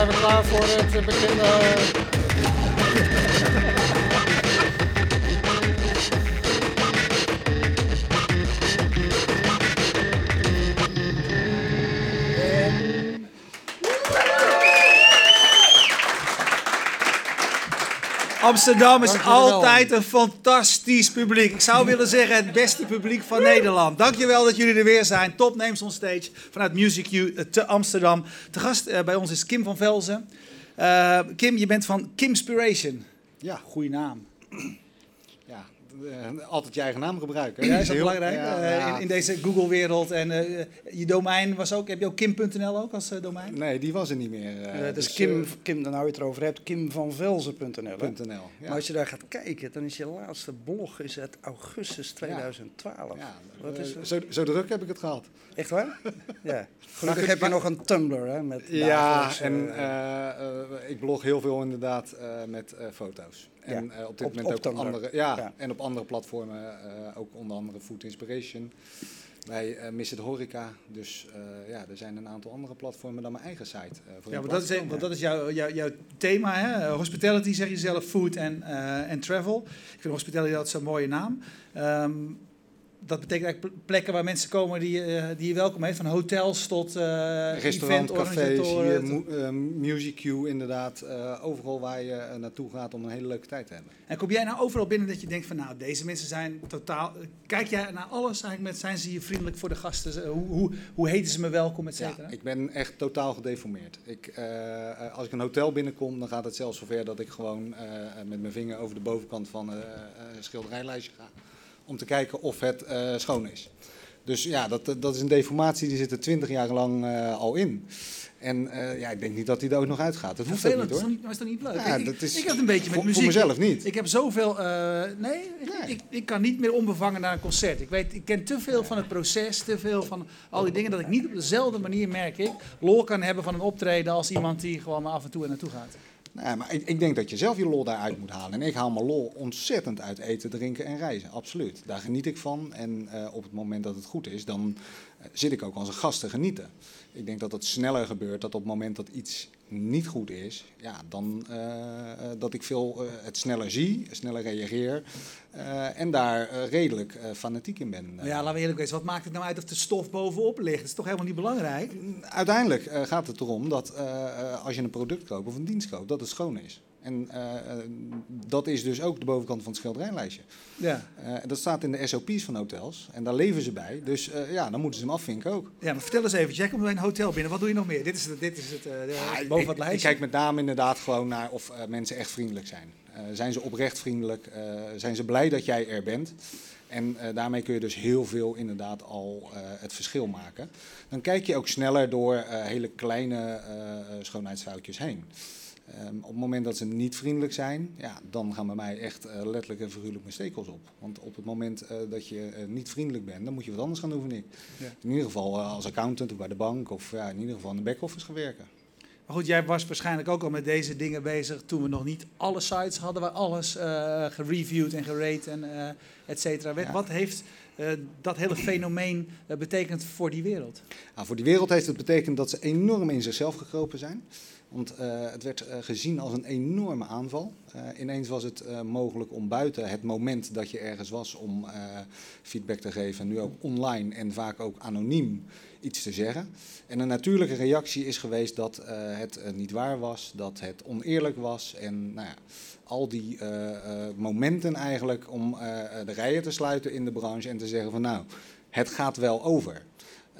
zijn we klaar voor het beginnen. Amsterdam is altijd een fantastisch publiek. Ik zou willen zeggen het beste publiek van Nederland. Dankjewel dat jullie er weer zijn. Top Names on Stage vanuit Music U te Amsterdam. Te gast eh, bij ons is Kim van Velzen. Eh, Kim, je bent van Kimspiration. Ja, Goeie naam. Eh, altijd je eigen naam gebruiken. Ja, is dat Heel- belangrijk ja, eh, ja. in, in deze Google-wereld? En eh, je domein was ook, heb je ook kim.nl ook als eh, domein? Nee, die was er niet meer. dus dus, Kim, Kim, dan nou je het erover hebt, kimvanvelzen.nl. hè? .nl. Ja. Maar als je daar gaat kijken, dan is je laatste blog is uit augustus 2012. Ja, Wat is zo, zo druk heb ik het gehad. Echt waar? ja. Gelukkig heb je nog een Tumblr, hè? Met Ja, en ik blog heel veel inderdaad eh, met eh, foto's. En Ja, eh, op dit op- moment op ook op andere, ja, Ja. en op andere platformen, eh, ook onder andere Food Inspiration. Wij eh missen de horeca, dus eh, ja, er zijn een aantal andere platformen dan mijn eigen site. eh, voor Ja, want dat is, want dat is jouw, jouw, jouw thema, hè? Hospitality zeg je zelf, food en eh, en travel. Ik vind hospitality altijd zo'n mooie naam. Ehm, dat betekent eigenlijk ple- plekken waar mensen komen die, eh, die je welkom heeft. Van hotels tot eh Restaurant, cafés, hier, eh, Music Q inderdaad. overal waar je naartoe gaat om een hele leuke tijd te hebben. En kom jij nou overal binnen dat je denkt van nou, deze mensen zijn totaal... Kijk jij naar alles eigenlijk met, zijn ze hier vriendelijk voor de gasten? Hoe, hoe, hoe heten ze me welkom, et cetera? Ja, ik ben echt totaal gedeformeerd. Ik, als ik een hotel binnenkom, dan gaat het zelfs zover dat ik gewoon met mijn vinger over de bovenkant van een schilderijlijstje ga. Om te kijken of het eh, schoon is. Dus ja, dat, dat is een deformatie die zit er twintig jaar lang eh, al in. En eh, ja, ik denk niet dat die er ook nog uitgaat. Dat hoeft Vervelend, niet is hoor. toch niet, maar is niet leuk? Ja, ik, dat is ik heb het een beetje met voor, muziek. voor mezelf niet. Ik heb zoveel. eh, nee, ik- Nee. Ik, ik kan niet meer onbevangen naar een concert. Ik, weet, ik ken te veel van het proces, te veel van al die dingen, dat ik niet op dezelfde manier, merk ik, lol kan hebben van een optreden als iemand die gewoon maar af en toe er naartoe gaat. Nee, maar ik, ik denk dat je zelf je lol daaruit moet halen. En ik haal mijn lol ontzettend uit eten, drinken en reizen. Absoluut. Daar geniet ik van. En eh, op het moment dat het goed is, dan zit ik ook als een gast te genieten. Ik denk dat het sneller gebeurt dat op het moment dat iets niet goed is, ja, dan eh, eh, dat ik veel eh, het sneller zie, sneller reageer. en daar redelijk fanatiek in ben. Maar ja, laten we eerlijk wezen, wat maakt het nou uit of de stof bovenop ligt? Dat is toch helemaal niet belangrijk? Uiteindelijk gaat het erom dat als je een product koopt of een dienst koopt, dat het schoon is. En eh, dat is dus ook de bovenkant van het schilderijlijstje. Ja. Eh, dat staat in de SOP's van hotels en daar leven ze bij. Dus eh, ja, dan moeten ze hem afvinken ook. ja, maar vertel eens even, jij komt bij een hotel binnen, wat doe je nog meer? Dit is het, dit is het Ja, boven ik, het ik lijstje. kijk met name inderdaad gewoon naar of mensen echt vriendelijk zijn. Zijn ze oprecht vriendelijk? Zijn ze blij dat jij er bent? En daarmee kun je dus heel veel inderdaad al het verschil maken. Dan kijk je ook sneller door hele kleine schoonheidsfoutjes heen. Ehm, op het moment dat ze niet vriendelijk zijn, ja, dan gaan bij mij echt eh, letterlijk en figuurlijk mijn stekels op. Want op het moment eh, dat je eh, niet vriendelijk bent, dan moet je wat anders gaan doen, vind ik. Ja. In ieder geval als accountant of bij de bank of ja, in ieder geval in de back-office gaan werken. Maar goed, jij was waarschijnlijk ook al met deze dingen bezig toen we nog niet alle sites hadden waar alles gereviewd en gerate en et cetera werd. Ja. Wat heeft dat hele fenomeen betekend voor die wereld? Nou, voor die wereld heeft het betekend dat ze enorm in zichzelf gekropen zijn. Want eh, het werd eh, gezien als een enorme aanval. Eh, ineens was het mogelijk om buiten het moment dat je ergens was om feedback te geven, nu ook online en vaak ook anoniem iets te zeggen. En een natuurlijke reactie is geweest dat het niet waar was, dat het oneerlijk was. En nou ja, al die momenten eigenlijk om de rijen te sluiten in de branche en te zeggen van nou, het gaat wel over.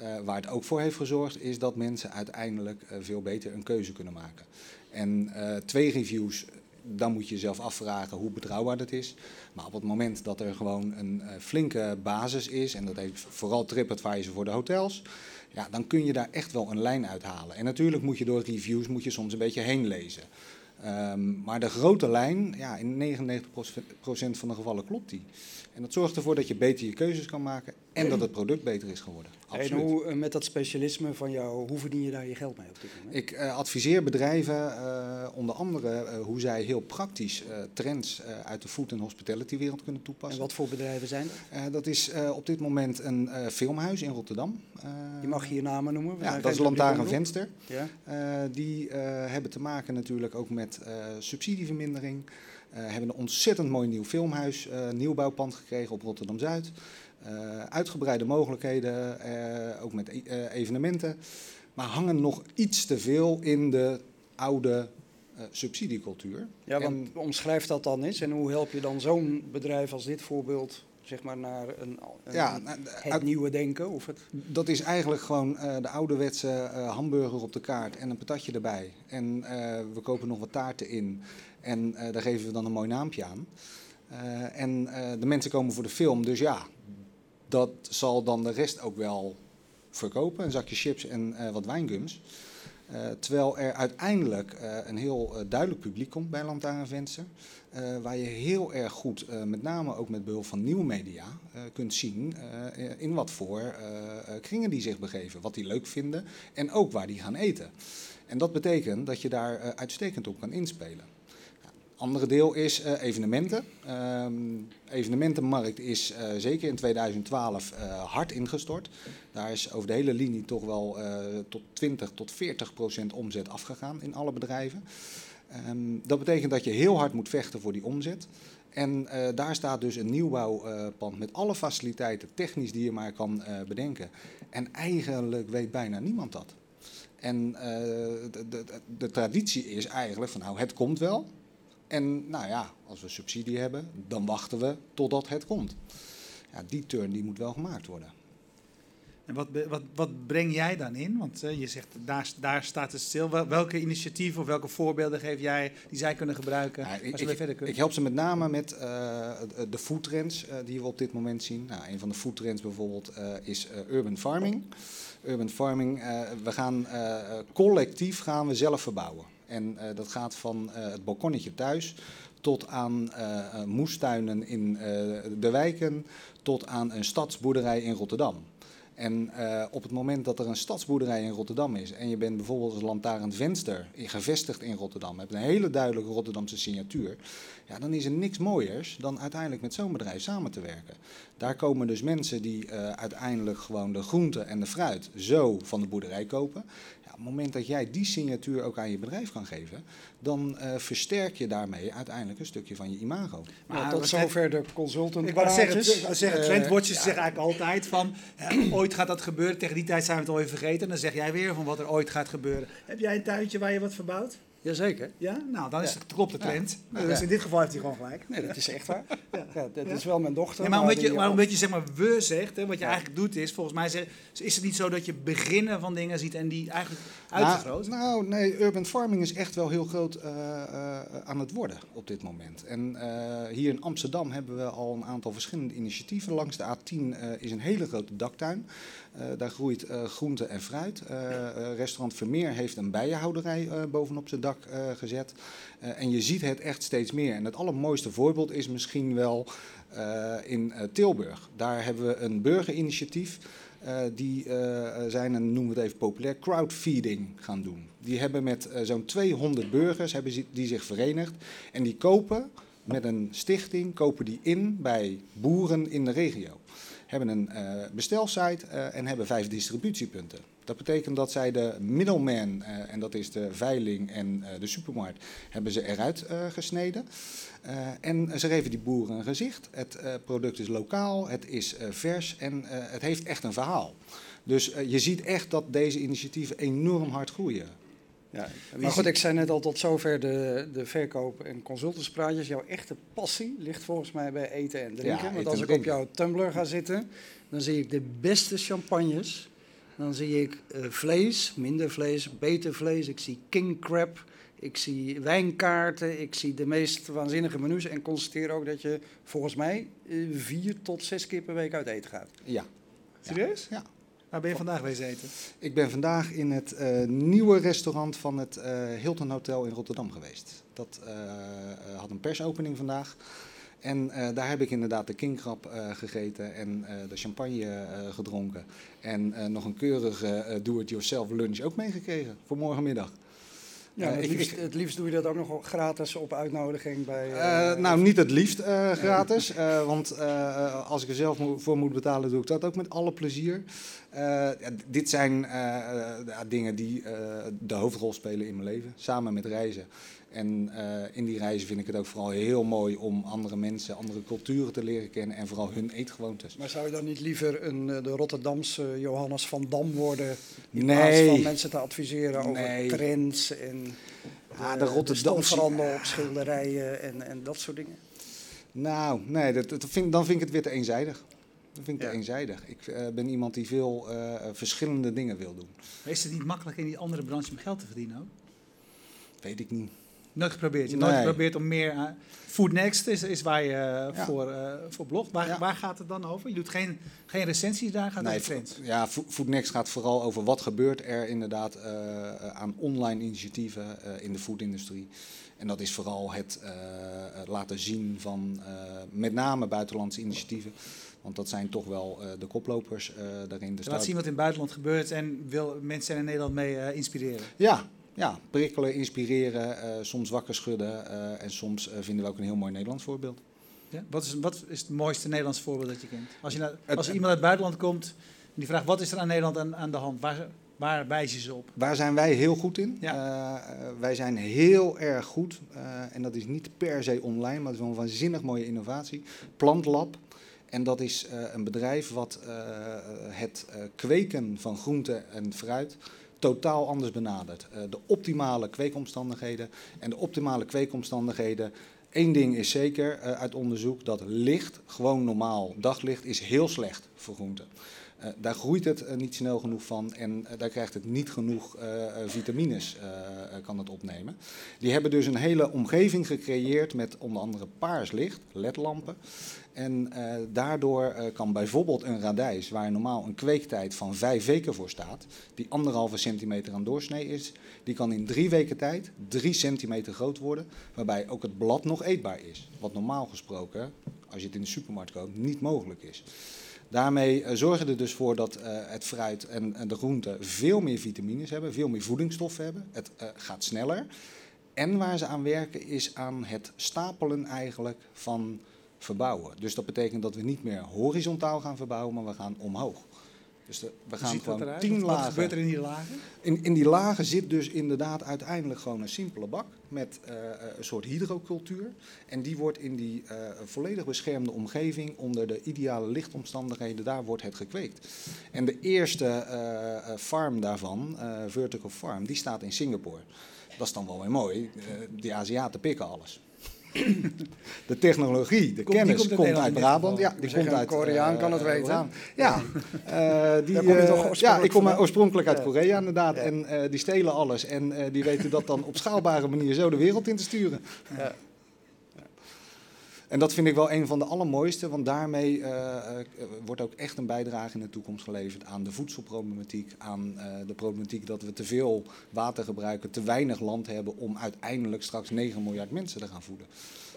Eh, waar het ook voor heeft gezorgd, is dat mensen uiteindelijk eh, veel beter een keuze kunnen maken. En eh, twee reviews, dan moet je jezelf afvragen hoe betrouwbaar dat is. Maar op het moment dat er gewoon een flinke basis is, en dat heeft vooral TripAdvisor voor de hotels, ja, dan kun je daar echt wel een lijn uithalen. En natuurlijk moet je door reviews moet je soms een beetje heen lezen. Ehm, maar de grote lijn, ja, in 99% van de gevallen klopt die. En dat zorgt ervoor dat je beter je keuzes kan maken En dat het product beter is geworden. En hoe, eh, met dat specialisme van jou, hoe verdien je daar je geld mee op dit moment? Ik eh, adviseer bedrijven eh, onder andere hoe zij heel praktisch trends uit de food- en hospitality-wereld kunnen en toepassen. wat voor bedrijven zijn dat? Dat is op dit moment een filmhuis in Rotterdam. Je mag hier namen noemen. ja, dat is geen publiek Lantaarn omroep. Venster. Ja. Die hebben te maken natuurlijk ook met subsidievermindering. Hebben een ontzettend mooi nieuw filmhuis, nieuwbouwpand gekregen op Rotterdam-Zuid. Eh, uitgebreide mogelijkheden, eh, ook met e- eh, evenementen. Maar hangen nog iets te veel in de oude subsidiecultuur. ja, want En- omschrijf dat dan eens. En hoe help je dan zo'n bedrijf als dit voorbeeld zeg maar, naar een, een- ja, nou, het uit- nieuwe denken? Of het, Dat is eigenlijk gewoon de ouderwetse eh, hamburger op de kaart en een patatje erbij. En we kopen nog wat taarten in. En daar geven we dan een mooi naampje aan. En de mensen komen voor de film, dus ja, dat zal dan de rest ook wel verkopen. Een zakje chips en eh, wat wijngums. Eh, terwijl er uiteindelijk eh, een heel duidelijk publiek komt bij Lantaarnvenster. waar je heel erg goed, met name ook met behulp van nieuwe media, kunt zien in wat voor kringen die zich begeven. Wat die leuk vinden en ook waar die gaan eten. En dat betekent dat je daar uitstekend op kan inspelen. Andere deel is eh, evenementen. Ehm evenementenmarkt is eh, zeker in 2012 eh, hard ingestort. Daar is over de hele linie toch wel tot 20 tot 40 procent omzet afgegaan in alle bedrijven. Ehm, dat betekent dat je heel hard moet vechten voor die omzet. En daar staat dus een nieuwbouwpand met alle faciliteiten, technisch die je maar kan bedenken. En eigenlijk weet bijna niemand dat. En de, de, de traditie is eigenlijk van nou, het komt wel. En nou ja, als we subsidie hebben, dan wachten we totdat het komt. Ja, die turn die moet wel gemaakt worden. En wat, wat, wat breng jij dan in? Want eh, je zegt, daar, daar staat het stil. Wel- Welke initiatieven of welke voorbeelden geef jij die zij kunnen gebruiken als ik, verder kunnen? ik help ze met name met eh, de foodtrends eh, die we op dit moment zien. Nou, een van de foodtrends bijvoorbeeld is urban farming. Urban farming, we gaan collectief gaan we zelf verbouwen. En eh, dat gaat van eh, het balkonnetje thuis tot aan eh, moestuinen in de wijken, tot aan een stadsboerderij in Rotterdam. En eh, op het moment dat er een stadsboerderij in Rotterdam is en je bent bijvoorbeeld als lantaarn venster in- gevestigd in Rotterdam, hebt een hele duidelijke Rotterdamse signatuur, ja, dan is er niks mooiers dan uiteindelijk met zo'n bedrijf samen te werken. Daar komen dus mensen die eh, uiteindelijk gewoon de groenten en de fruit zo van de boerderij kopen. Ja, op het moment dat jij die signatuur ook aan je bedrijf kan geven, dan eh, versterk je daarmee uiteindelijk een stukje van je imago. Maar nou, tot wat- zover de consultant Ik wou zeggen, zeggen trendwatchers ja. zeggen eigenlijk altijd van, ooit gaat dat gebeuren. Tegen die tijd zijn we het alweer vergeten. En dan zeg jij weer van wat er ooit gaat gebeuren. Heb jij een tuintje waar je wat verbouwt? Jazeker. Ja? Nou, dan is het, klopt de trend. Dus in dit geval heeft hij gewoon gelijk. Nee, dat is echt waar. Ja. Dat is wel mijn dochter. Maar omdat je, maar omdat je zeg maar we zegt, hè, wat je eigenlijk doet is, volgens mij zeg, is het niet zo dat je beginnen van dingen ziet en die eigenlijk Nou, uitvergroot? nou, nee, urban farming is echt wel heel groot eh, eh, aan het worden op dit moment. En eh, hier in Amsterdam hebben we al een aantal verschillende initiatieven. Langs de A10 eh, is een hele grote daktuin. Eh, daar groeit eh, groente en fruit. Eh, restaurant Vermeer heeft een bijenhouderij bovenop zijn dak gezet. En je ziet het echt steeds meer. En het allermooiste voorbeeld is misschien wel in Tilburg. Daar hebben we een burgerinitiatief. Die zijn, en noemen we het even populair, crowdfeeding gaan doen. Die hebben met zo'n 200 burgers hebben die zich verenigd. En die kopen met een stichting kopen die in bij boeren in de regio. Hebben een eh, bestelsite eh, en hebben vijf distributiepunten. Dat betekent dat zij de middleman, eh, en dat is de veiling en de supermarkt, hebben ze eruit gesneden. En ze geven die boeren een gezicht. Het product is lokaal, het is vers en het heeft echt een verhaal. Dus je ziet echt dat deze initiatieven enorm hard groeien. Ja, maar goed, ik zei net al tot zover de, de verkoop- en consultantspraatjes. Jouw echte passie ligt volgens mij bij eten en drinken. Ja, Want als ik op jouw Tumblr ga zitten, dan zie ik de beste champagnes. Dan zie ik eh, vlees, minder vlees, beter vlees. Ik zie king crab. Ik zie wijnkaarten. Ik zie de meest waanzinnige menus. En constateer ook dat je volgens mij eh, vier tot zes keer per week uit eten gaat. Ja. Serieus? Ja. Waar ben je vandaag wezen eten? Ik ben vandaag in het eh, nieuwe restaurant van het eh, Hilton Hotel in Rotterdam geweest. Dat eh, had een persopening vandaag. En daar heb ik inderdaad de kingkrab gegeten en de champagne gedronken. En nog een keurige do-it-yourself lunch ook meegekregen voor morgenmiddag. Ja, Eh, het, liefst, het liefst doe je dat ook nog gratis op uitnodiging bij... Eh, eh, nou, niet het liefst gratis. want als ik er zelf voor moet betalen, doe ik dat ook met alle plezier. Dit zijn dingen die de hoofdrol spelen in mijn leven, samen met reizen. En eh, in die reizen vind ik het ook vooral heel mooi om andere mensen, andere culturen te leren kennen en vooral hun eetgewoontes. Maar zou je dan niet liever een, eh, de Rotterdamse Johannes van Dam worden? In Nee. plaats van mensen te adviseren over Nee. trends en Ah, de, de de Rotterdamse- stofverhandel op schilderijen en, en dat soort dingen? Nou, nee, dat, dat vind, dan vind ik het weer te eenzijdig. Dan vind ik Ja. te eenzijdig. Ik eh, ben iemand die veel eh, verschillende dingen wil doen. Maar is het niet makkelijk in die andere branche om geld te verdienen ook? Weet ik niet. Nooit geprobeerd. Je hebt nooit Nee. geprobeerd om meer... eh, Food Next is, is waar je eh, Ja. voor, eh voor blogt. Waar, Ja. waar gaat het dan over? Je doet geen, geen recensies daar, gaat het over trends. ja, Fo- Food Next gaat vooral over wat gebeurt er inderdaad aan online initiatieven in de foodindustrie. En dat is vooral het laten zien van met name buitenlandse initiatieven. Want dat zijn toch wel de koplopers daarin. Dus laat zien wat in het buitenland gebeurt en wil mensen in Nederland mee inspireren. Ja, ja, prikkelen, inspireren, eh, soms wakker schudden. eh, en soms eh, vinden we ook een heel mooi Nederlands voorbeeld. Ja? Wat, is, wat is het mooiste Nederlands voorbeeld dat je kent? Als, je naar, als iemand uit het buitenland komt en die vraagt wat is er aan Nederland aan, aan de hand, waar, waar wijs je ze op? Waar zijn wij heel goed in? Ja. Wij zijn heel erg goed, en dat is niet per se online, maar het is wel een waanzinnig mooie innovatie. Plantlab. En dat is een bedrijf wat het kweken van groente en fruit totaal anders benadert. Eh, de optimale kweekomstandigheden. En de optimale kweekomstandigheden. Eén ding is zeker eh, uit onderzoek: dat licht, gewoon normaal daglicht, is heel slecht voor groenten. Eh, daar groeit het niet snel genoeg van en daar krijgt het niet genoeg vitamines, kan het opnemen. Die hebben dus een hele omgeving gecreëerd met onder andere paars licht, ledlampen. En eh, daardoor eh, kan bijvoorbeeld een radijs, waar normaal een kweektijd van vijf weken voor staat, die anderhalve centimeter aan doorsnee is, die kan in drie weken tijd drie centimeter groot worden, waarbij ook het blad nog eetbaar is. Wat normaal gesproken, als je het in de supermarkt koopt, niet mogelijk is. Daarmee eh, zorgen er dus voor dat het fruit en, en de groenten veel meer vitamines hebben, veel meer voedingsstoffen hebben. Het gaat sneller. En waar ze aan werken is aan het stapelen eigenlijk van verbouwen. Dus dat betekent dat we niet meer horizontaal gaan verbouwen, maar we gaan omhoog. Dus de- we gaan ziet gewoon tien Wat- Wat lagen. gebeurt er in die lagen? In, in die lagen zit dus inderdaad uiteindelijk gewoon een simpele bak met eh, eh, een soort hydrocultuur. En die wordt in die eh, volledig beschermde omgeving onder de ideale lichtomstandigheden, daar wordt het gekweekt. En de eerste farm daarvan, Vertical Farm, die staat in Singapore. Dat is dan wel weer mooi. Die Aziaten pikken alles. De technologie, de kennis komt uit komt, Brabant. Ja, die komt uit Koreaan kan het eh, weten. Ja, eh, die, Daar kom je toch eh, ja, ik kom oorspronkelijk uit. Korea inderdaad. Ja. En die stelen alles. En die weten dat dan op schaalbare manier zo de wereld in te sturen. Ja. En dat vind ik wel een van de allermooiste, want daarmee eh, eh, wordt ook echt een bijdrage in de toekomst geleverd aan de voedselproblematiek, aan eh, de problematiek dat we te veel water gebruiken, te weinig land hebben om uiteindelijk straks 9 miljard mensen te gaan voeden.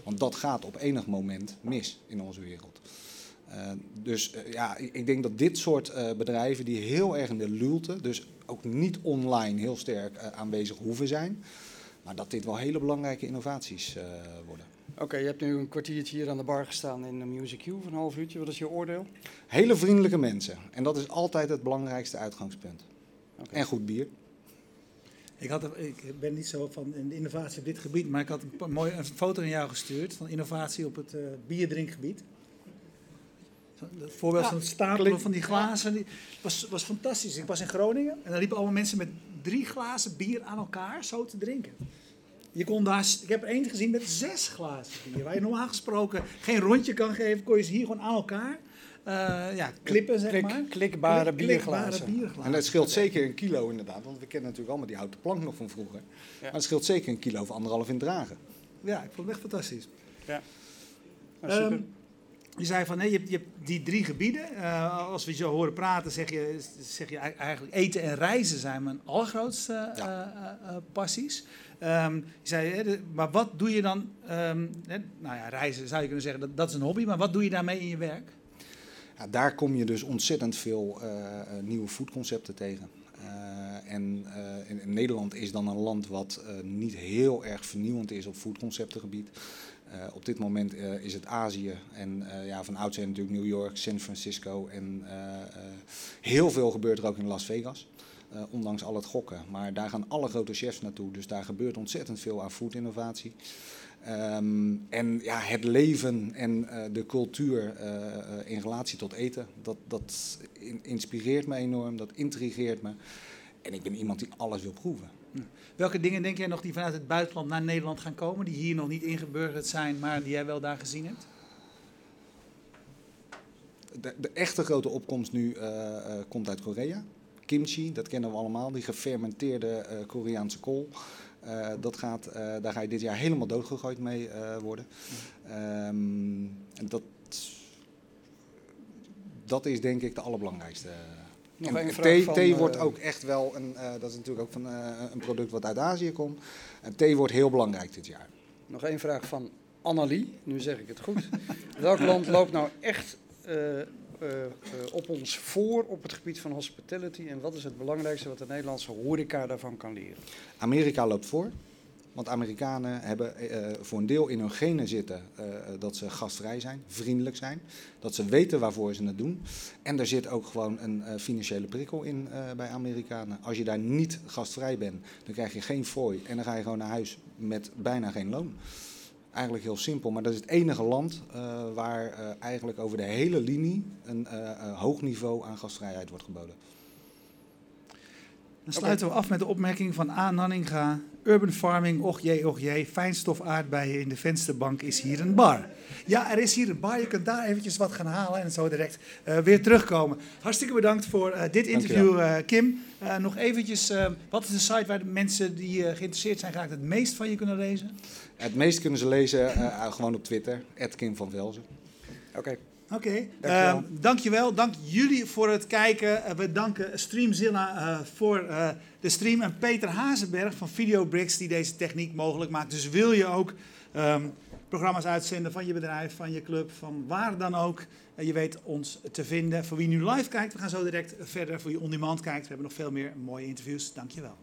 Want dat gaat op enig moment mis in onze wereld. Dus ja, ik denk dat dit soort bedrijven die heel erg in de lulte, dus ook niet online heel sterk aanwezig hoeven zijn, maar dat dit wel hele belangrijke innovaties worden. Oké, je hebt nu een kwartiertje hier aan de bar gestaan in de Music U van een half uurtje. Wat is je oordeel? Hele vriendelijke mensen. En dat is altijd het belangrijkste uitgangspunt. Oké. En goed bier. Ik, had, ik ben niet zo van innovatie op dit gebied, maar ik had een, mooi, een foto aan jou gestuurd van innovatie op het eh bierdrinkgebied. Het voorbeeld Ja, van het stapelen van die glazen die, was, was fantastisch. Ik was in Groningen en daar liepen allemaal mensen met drie glazen bier aan elkaar zo te drinken. Je kon daar, ik heb er één gezien met zes glazen bier. Waar je normaal gesproken geen rondje kan geven, kon je ze hier gewoon aan elkaar eh, ja, klippen, zeg Klik- maar. klikbare Klik- bierglazen. Klikbare bierglazen. En dat scheelt zeker een kilo inderdaad. Want we kennen natuurlijk allemaal die houten plank nog van vroeger. Maar het scheelt zeker een kilo of anderhalf in dragen. Ja, ik vond het echt fantastisch. Nou, super. Ehm, je zei van, nee, je, hebt, je hebt die drie gebieden. Uh, als we je zo horen praten, zeg je, zeg je eigenlijk eten en reizen zijn mijn allergrootste uh, ja. uh, passies. Um, je zei, maar wat doe je dan? Um, nou ja, reizen zou je kunnen zeggen, dat, dat is een hobby. Maar wat doe je daarmee in je werk? Ja, daar kom je dus ontzettend veel nieuwe foodconcepten tegen. en in, in, Nederland is dan een land wat niet heel erg vernieuwend is op foodconceptengebied. Uh, op dit moment uh, is het Azië en uh, ja, van oudsher natuurlijk New York, San Francisco en heel veel gebeurt er ook in Las Vegas. ondanks al het gokken. Maar daar gaan alle grote chefs naartoe, dus daar gebeurt ontzettend veel aan foodinnovatie. Um, en ja, het leven en de cultuur in relatie tot eten, dat, dat inspireert me enorm, dat intrigeert me. En ik ben iemand die alles wil proeven. Welke dingen denk jij nog die vanuit het buitenland naar Nederland gaan komen, die hier nog niet ingeburgerd zijn, maar die jij wel daar gezien hebt? De, de echte grote opkomst nu uh, uh, komt uit Korea. Kimchi, dat kennen we allemaal, die gefermenteerde uh, Koreaanse kool. dat gaat, daar ga je dit jaar helemaal doodgegooid mee worden. Um, en dat, dat is denk ik de allerbelangrijkste. Nog en thee, van, thee wordt ook echt wel, een, uh, dat is natuurlijk ook van, uh, een product wat uit Azië komt. En thee wordt heel belangrijk dit jaar. Nog één vraag van Annelie, nu zeg ik het goed. Welk land loopt nou echt uh, op ons voor op het gebied van hospitality? En wat is het belangrijkste wat de Nederlandse horeca daarvan kan leren? Amerika loopt voor. Want Amerikanen hebben uh, voor een deel in hun genen zitten uh, dat ze gastvrij zijn, vriendelijk zijn. Dat ze weten waarvoor ze het doen. En er zit ook gewoon een financiële prikkel in bij Amerikanen. Als je daar niet gastvrij bent, dan krijg je geen fooi. En dan ga je gewoon naar huis met bijna geen loon. Eigenlijk heel simpel, maar dat is het enige land waar eigenlijk over de hele linie een hoog niveau aan gastvrijheid wordt geboden. Dan sluiten we af met de opmerking van A. Nanninga. Urban farming, och jee, och jee. Fijnstof aardbeien in de vensterbank is hier een bar. Ja, er is hier een bar. Je kunt daar eventjes wat gaan halen en zo direct uh, weer terugkomen. Hartstikke bedankt voor uh, dit interview, uh, Kim. nog eventjes, wat is de site waar de mensen die geïnteresseerd zijn graag het meest van je kunnen lezen? Het meest kunnen ze lezen gewoon op Twitter, Kim van Velzen. Oké. Okay. Oké, okay. Ehm, dankjewel. Dank jullie voor het kijken. Eh, we danken Streamzilla eh, voor eh, de stream en Peter Hazenberg van VideoBrix die deze techniek mogelijk maakt. Dus wil je ook ehm, programma's uitzenden van je bedrijf, van je club, van waar dan ook, je weet ons te vinden. Voor wie nu live kijkt, we gaan zo direct verder. Voor wie on demand kijkt, we hebben nog veel meer mooie interviews. Dankjewel.